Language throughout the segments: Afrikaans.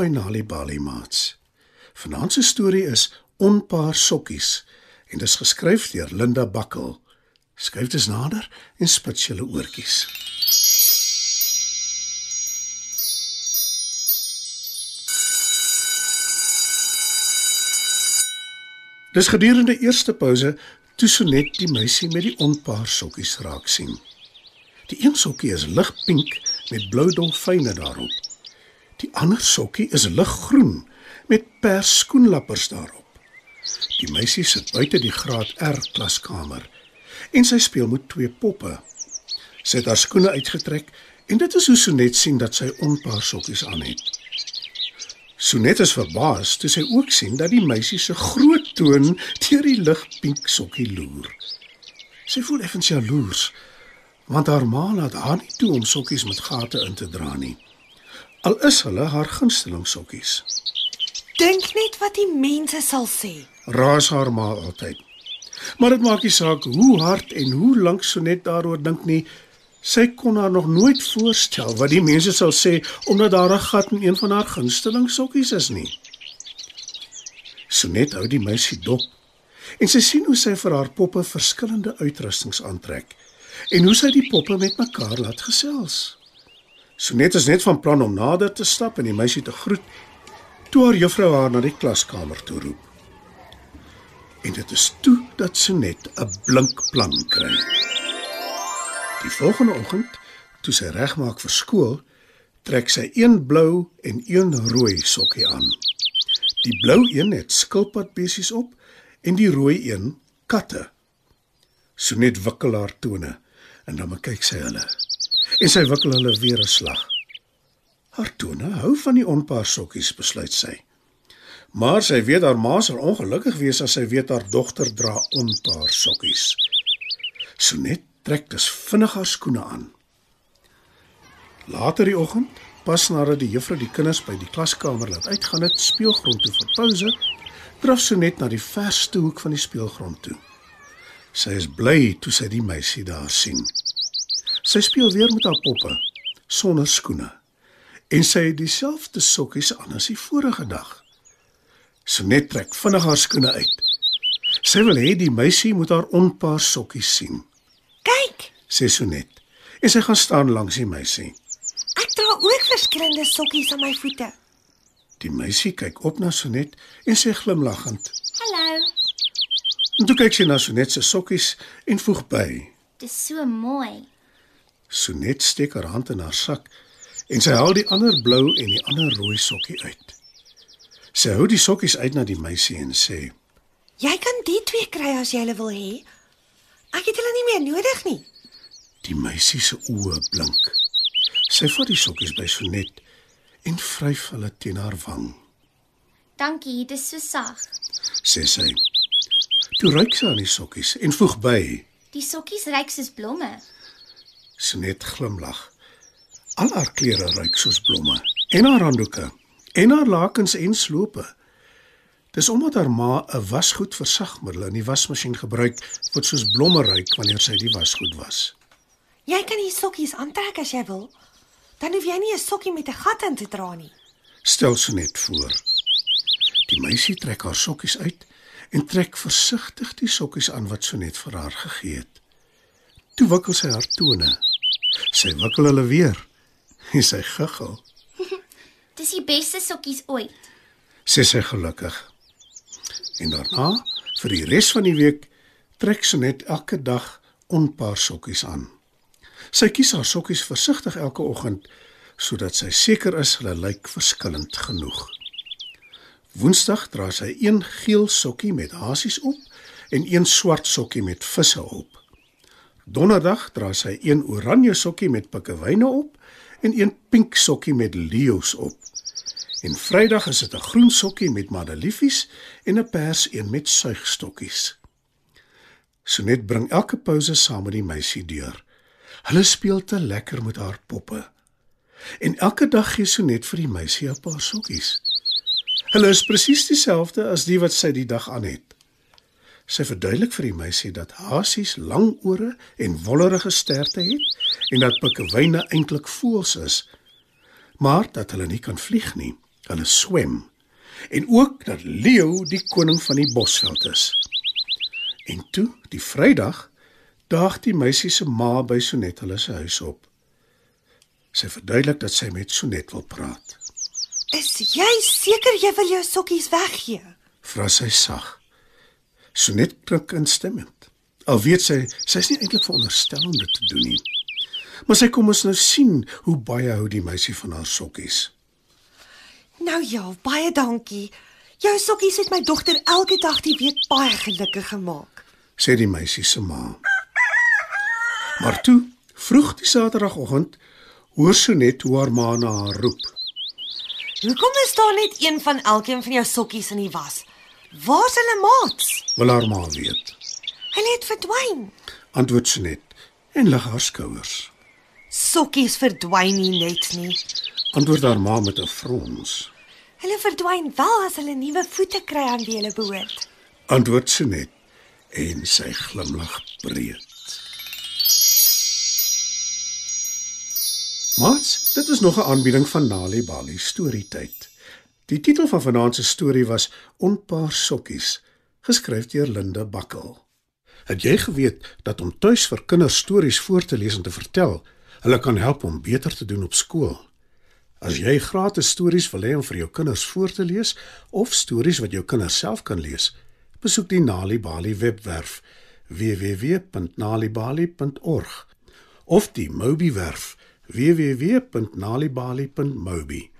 By Nali Bali Mats. Vanaand se storie is Onpaar sokkies en dit is geskryf deur Linda Bakkel. Skryf dit nader en spits julle oortjies. Dis gedurende eerste pouse toe Sonet die meisie met die onpaar sokkies raak sien. Die een sokkie is ligpink met blou dolfyne daarop. Die ander sokkie is liggroen met pers skoenlappers daarop. Die meisie sit buite die graad R klaskamer en sy speel met twee poppe. Sy het haar skoene uitgetrek en dit is hoe Sonet sien dat sy onpaar sokkies aan het. Sonet is verbaas toe sy ook sien dat die meisie se groot toon deur die ligpink sokkie loer. Sy voel effens jaloers want haar ma laat haar nie toe om sokkies met gate in te dra nie. Al is hulle haar gunsteling sokkies. Dink net wat die mense sal sê. Raas haar ma altyd. Maar dit maak nie saak hoe hard en hoe lank Sonet daaroor dink nie. Sy kon haar nog nooit voorstel wat die mense sal sê omdat daar 'n gat in een van haar gunsteling sokkies is nie. Sonet hou die meisie dop en sy sien hoe sy vir haar poppe verskillende uitrustings aantrek en hoe sy die poppe met mekaar laat gesels. Sonet is net van plan om nader te stap en die meisie te groet toe haar juffrou haar na die klaskamer toe roep. En dit is toe dat Sonet 'n blink plan kry. Die volgende oggend, toe sy regmaak vir skool, trek sy een blou en een rooi sokkie aan. Die blou een het skilpadbesies op en die rooi een katte. Sonet wikkel haar tone en dan kyk sy hulle. En sy wikkel hulle weer 'n slag. Haar tone hou van die onpaar sokkies, besluit sy. Maar sy weet haar ma sal ongelukkig wees as sy weet haar dogter dra onpaar sokkies. Sonet trek dus vinnig haar skoene aan. Later die oggend, pas nadat die juffrou die kinders by die klaskamer laat uitgaan het speelgrond toe vir pouse, draf sy net na die verste hoek van die speelgrond toe. Sy is bly toe sy die meisie daar sien. Sy speel weer met haar poppe sonder skoene en sy het dieselfde sokkies aan as die vorige dag. Sonet trek vinnig haar skoene uit. Sy wil hê die meisie moet haar onpaar sokkies sien sê Sonet. En sy gaan staan langs die meisie. Ek dra ook verskillende sokkies aan my voete. Die meisie kyk op na Sonet en sê glimlaggend: "Hallo." En toe kyk sy na Sonet se sokkies en voeg by: "Dis so mooi." Sonet steek haar hand in haar sak en sy haal die ander blou en die ander rooi sokkie uit. Sy hou die sokkies uit na die meisie en sê: "Jy kan die twee kry as jy hulle wil hê. Ek het hulle nie meer nodig nie." Die meisie se oë blink. Sy vat die sokkies by Sonet en vryf hulle teen haar wang. "Dankie, dit is so sag," sê sy. Toe ruik sy aan die sokkies en voeg by: "Die sokkies ruik soos blomme." Sonet glimlag. Al haar klere ruik soos blomme en haar handdoeke en haar lakens en slope. Dis omdat haar ma 'n wasgoed versagmiddel in die wasmasjien gebruik wat soos blomme ruik wanneer sy die wasgoed was. Jy kan die sokkies aantrek as jy wil. Dan hoef jy nie 'n sokkie met 'n gat in te dra nie. Stel so net voor. Die meisie trek haar sokkies uit en trek versigtig die sokkies aan wat Sonet vir haar gegee het. Toe wikkel sy haar tone. Sy wikkel hulle weer. En sy guggel. Dis die beste sokkies ooit. Sê sy gelukkig. En daarna, vir die res van die week, trek Sonet elke dag onpaar sokkies aan. Sy kies haar sokkies versigtig elke oggend sodat sy seker is hulle lyk verskillend genoeg. Woensdag dra sy een geel sokkie met hasies op en een swart sokkie met visse op. Donderdag dra sy een oranje sokkie met pikkewyne op en een pink sokkie met leeu's op. En Vrydag is dit 'n groen sokkie met madeliefies en 'n pers een met suigstokkies. Sonet bring elke pouse saam met die meisie deur. Hulle speel te lekker met haar poppe. En elke dag gee Sonet vir die meisie 'n paar sokkies. Hulle is presies dieselfde as die wat sy die dag aan het. Sy verduidelik vir die meisie dat hasies lang ore en wollerige sterte het en dat pikkewyne eintlik voëls is, maar dat hulle nie kan vlieg nie Hulle swem en ook dat Leo die koning van die bosveld is. En toe, die Vrydag, daag die meisie se ma by Sonet hulle se huis op. Sy verduidelik dat sy met Sonet wil praat. Is jy seker jy wil jou sokkies weggee? Vra sy sag. Sonet knik instemmend. Al weet sy sy's nie eintlik veronderstel om dit te doen nie. Maar sy kom ons nou sien hoe baie hou die meisie van haar sokkies. Nou ja, baie dankie. Jou sokkies het my dogter elke dag die week baie gelukkig gemaak. sê die meisie se ma. Maar toe, vroeg die Saterdagoggend, hoor Sonet hoe haar ma na haar roep. Hoekom is daar net een van elkeen van jou sokkies in die was? Waar's hulle maats? Wil haar ma weet. Hulle het verdwyn. Antwoord Sonet en lig haar skouers. Sokkies verdwyn nie net nie. Antwoord haar ma met 'n frons. Hulle verdwyn wel as hulle nuwe voete kry aan wie hulle behoort. Antwoord Sonet en sy glimlag breed. Mats, dit is nog 'n aanbieding van Nali Bali Storytyd. Die titel van vanaand se storie was Onpaar sokkies, geskryf deur Linda Bakkel. Het jy geweet dat om tuis vir kinders stories voor te lees en te vertel, hulle kan help om beter te doen op skool? As jy gratis stories wil hê om vir jou kinders voor te lees of stories wat jou kinders self kan lees, besoek die Nali Bali webwerf www.nalibali.org of die Mobi werf www.nalibali.mobi.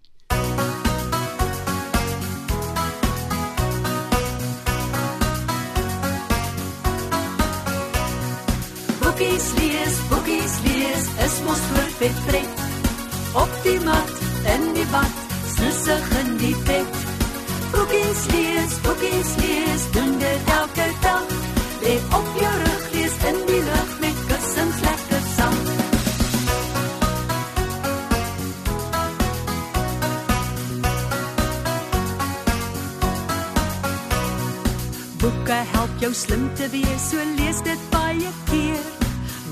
Boekies lees, boekies lees, is mos perfek pret. Op die mat, in die bad, snussig in die bed. Boekies lees, boekies lees, doen dit elke dag. Lê op jou rug, lees in die lug met kussings lekker saam. Boeke help jou slim te wees, so lees dit baie keer.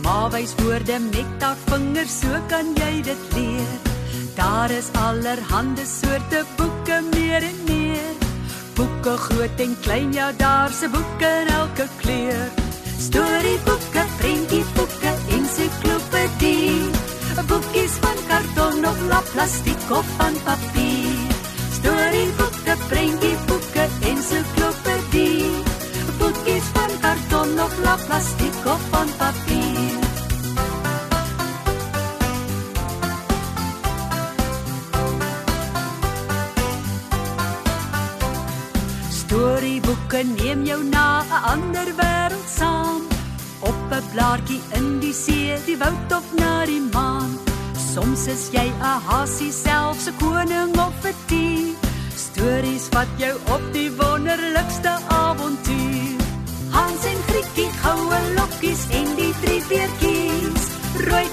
Maar wys woorde met daar vingers, so kan jy dit leer. Daar is allerhande soorte boeke meer en meer. Boeke groot en klein, ja daar's 'n boek in elke kleur. Storieboeke, prentjieboeke, ensiklopedie. Boekies van karton of lap plastiek of van papier. Storieboeke, prentjieboeke, ensiklopedie. Boekies van karton of lap plastiek of van papier. Ander wêreld saam. Op 'n blaartjie in die see, die woud of na die maan. Soms is jy 'n hasie selfs 'n koning of 'n dier. Stories wat jou op die wonderlikste avontuur. Hans en Grietjie, goue lokkies en die drie beertjies. Rooi